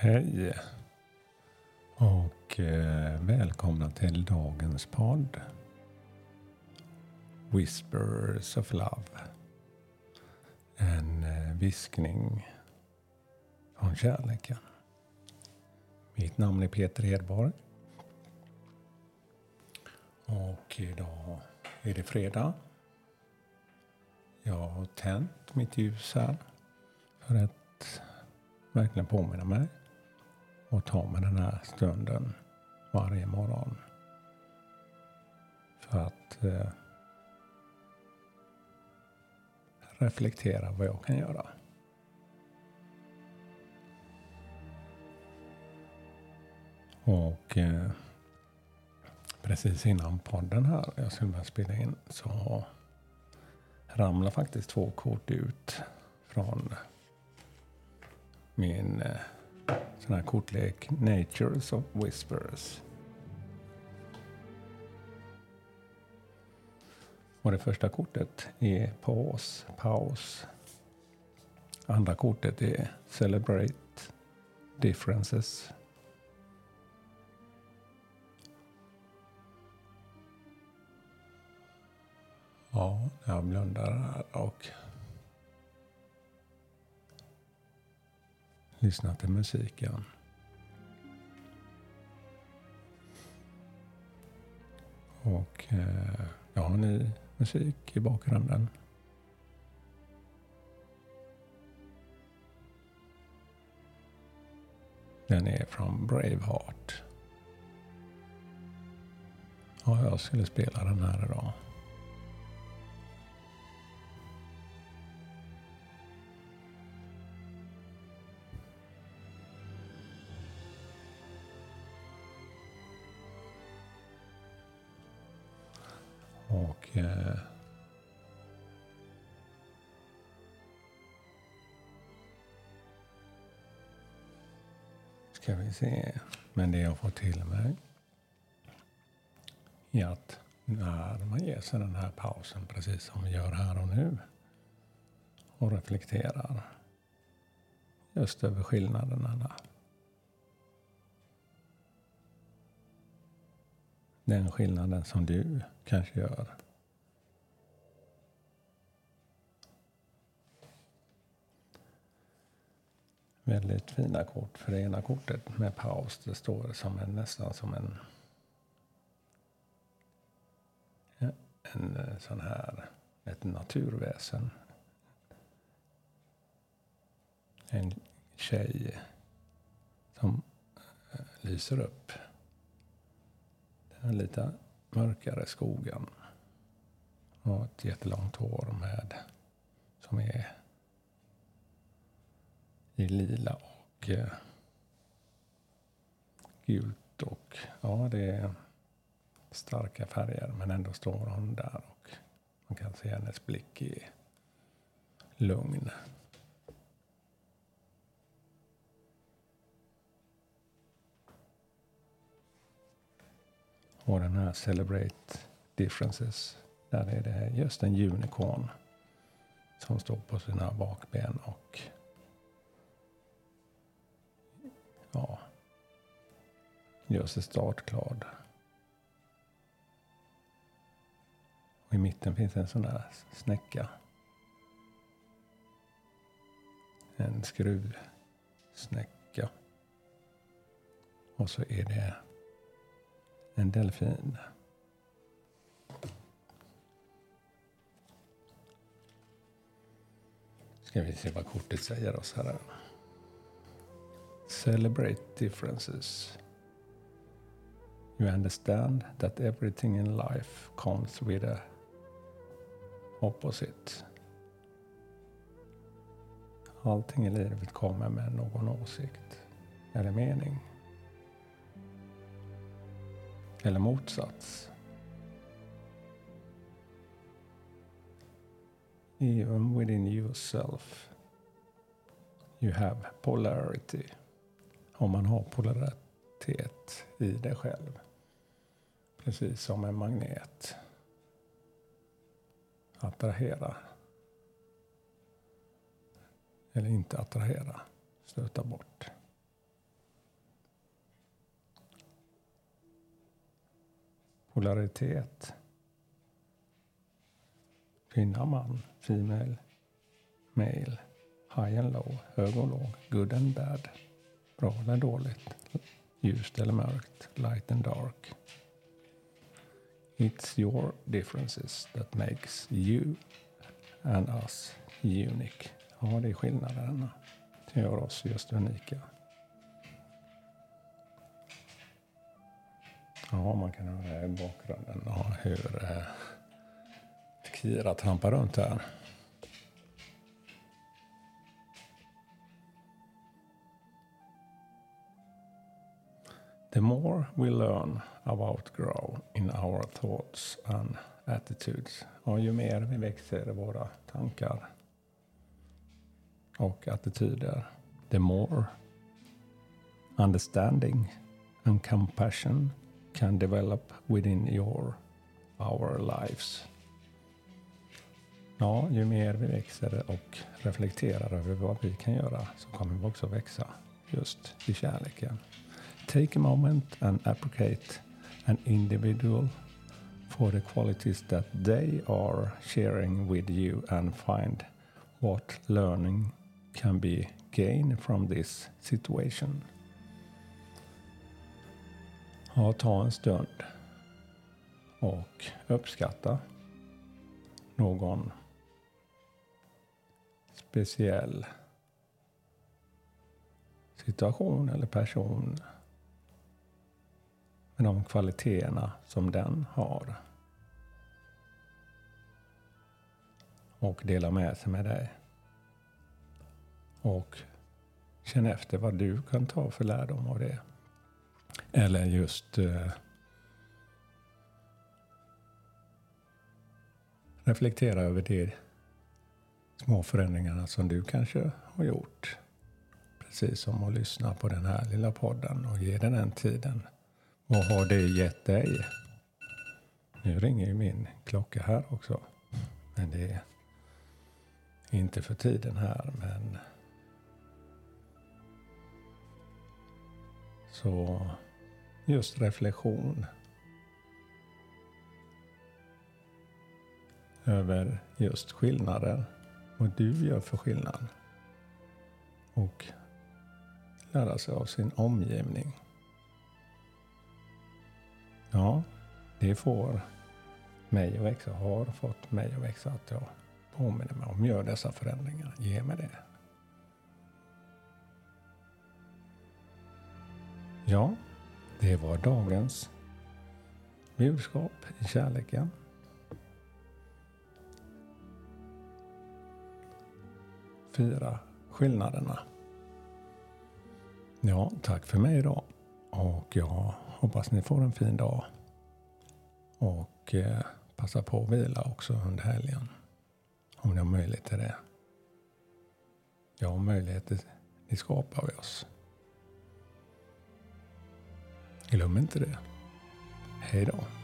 Hej och eh, välkomna till dagens podd. Whispers of Love. En eh, viskning från kärleken. Mitt namn är Peter Hedborg. Och idag är det fredag. Jag har tänt mitt ljus här för att verkligen påminna mig och ta mig den här stunden varje morgon. För att eh, reflektera vad jag kan göra. Och eh, precis innan podden här, jag skulle börja spela in, så ramlar faktiskt två kort ut från min eh, sån här kortlek Natures of Whispers. Och det första kortet är paus, paus. Andra kortet är celebrate differences. Ja, jag blundar här och Lyssna till musiken. Och eh, jag har ny musik i bakgrunden. Den är från Braveheart. Ja, jag skulle spela den här idag. Eh, ska vi se. Men det jag får till mig är att när man ger sig den här pausen, precis som vi gör här och nu, och reflekterar just över skillnaderna. Den skillnaden som du kanske gör. Väldigt fina kort. För det ena kortet med paus, det står som en, nästan som en en eh, sån här, ett naturväsen. En tjej som eh, lyser upp den lite mörkare skogen. Och ett jättelångt hår med, som är i lila och eh, gult. Och ja, det är starka färger. Men ändå står hon där och man kan se hennes blick i lugn. Och den här Celebrate Differences. Där är det just en unicorn som står på sina bakben och ja, gör sig startglad. Och i mitten finns en sån där snäcka. En skruvsnäcka. Och så är det en delfin. Ska vi se vad kortet säger oss här. Celebrate differences. You understand that everything in life comes with a opposite. Allting i livet kommer med någon åsikt eller mening. Eller motsats. Even within yourself you have polarity. om man har polaritet i det själv. Precis som en magnet attrahera. Eller inte attrahera, stöta bort. Polaritet. Kvinna, man, female, male, high and low, hög och låg, good and bad bra eller dåligt, ljust eller mörkt, light and dark. It's your differences that makes you and us unique. Ja, det är skillnaderna som gör oss just unika. Ja, man kan höra i bakgrunden ja, hur eh, Kira trampar runt här. The more we learn about grow in our thoughts and attitudes, och ju mer vi växer i våra tankar och attityder, the more understanding and compassion can develop within your, our lives. Ja, ju mer vi växer och reflekterar över vad vi kan göra så kommer vi också växa just i kärleken. Take a moment and appreciate an individual for the qualities that they are sharing with you and find what learning can be gained from this situation. Ja, ta en stund och uppskatta någon speciell situation eller person med de kvaliteterna som den har. Och dela med sig med dig. Och känn efter vad du kan ta för lärdom av det. Eller just eh, reflektera över de små förändringarna som du kanske har gjort. Precis som att lyssna på den här lilla podden och ge den den tiden. Vad har det gett dig? Nu ringer ju min klocka här också. Men det är inte för tiden här, men så just reflektion över just skillnader. Vad du gör för skillnad. Och lära sig av sin omgivning. Ja, det får mig att växa, har fått mig att växa att jag påminner mig om, gör dessa förändringar, ge mig det. Ja, det var dagens budskap i kärleken. Fyra skillnaderna. Ja, tack för mig idag. Och jag hoppas ni får en fin dag. Och eh, passa på att vila också under helgen. Om ni har möjlighet till det. Ja, möjligheter, det skapar vi oss. Glöm inte det. Hej då.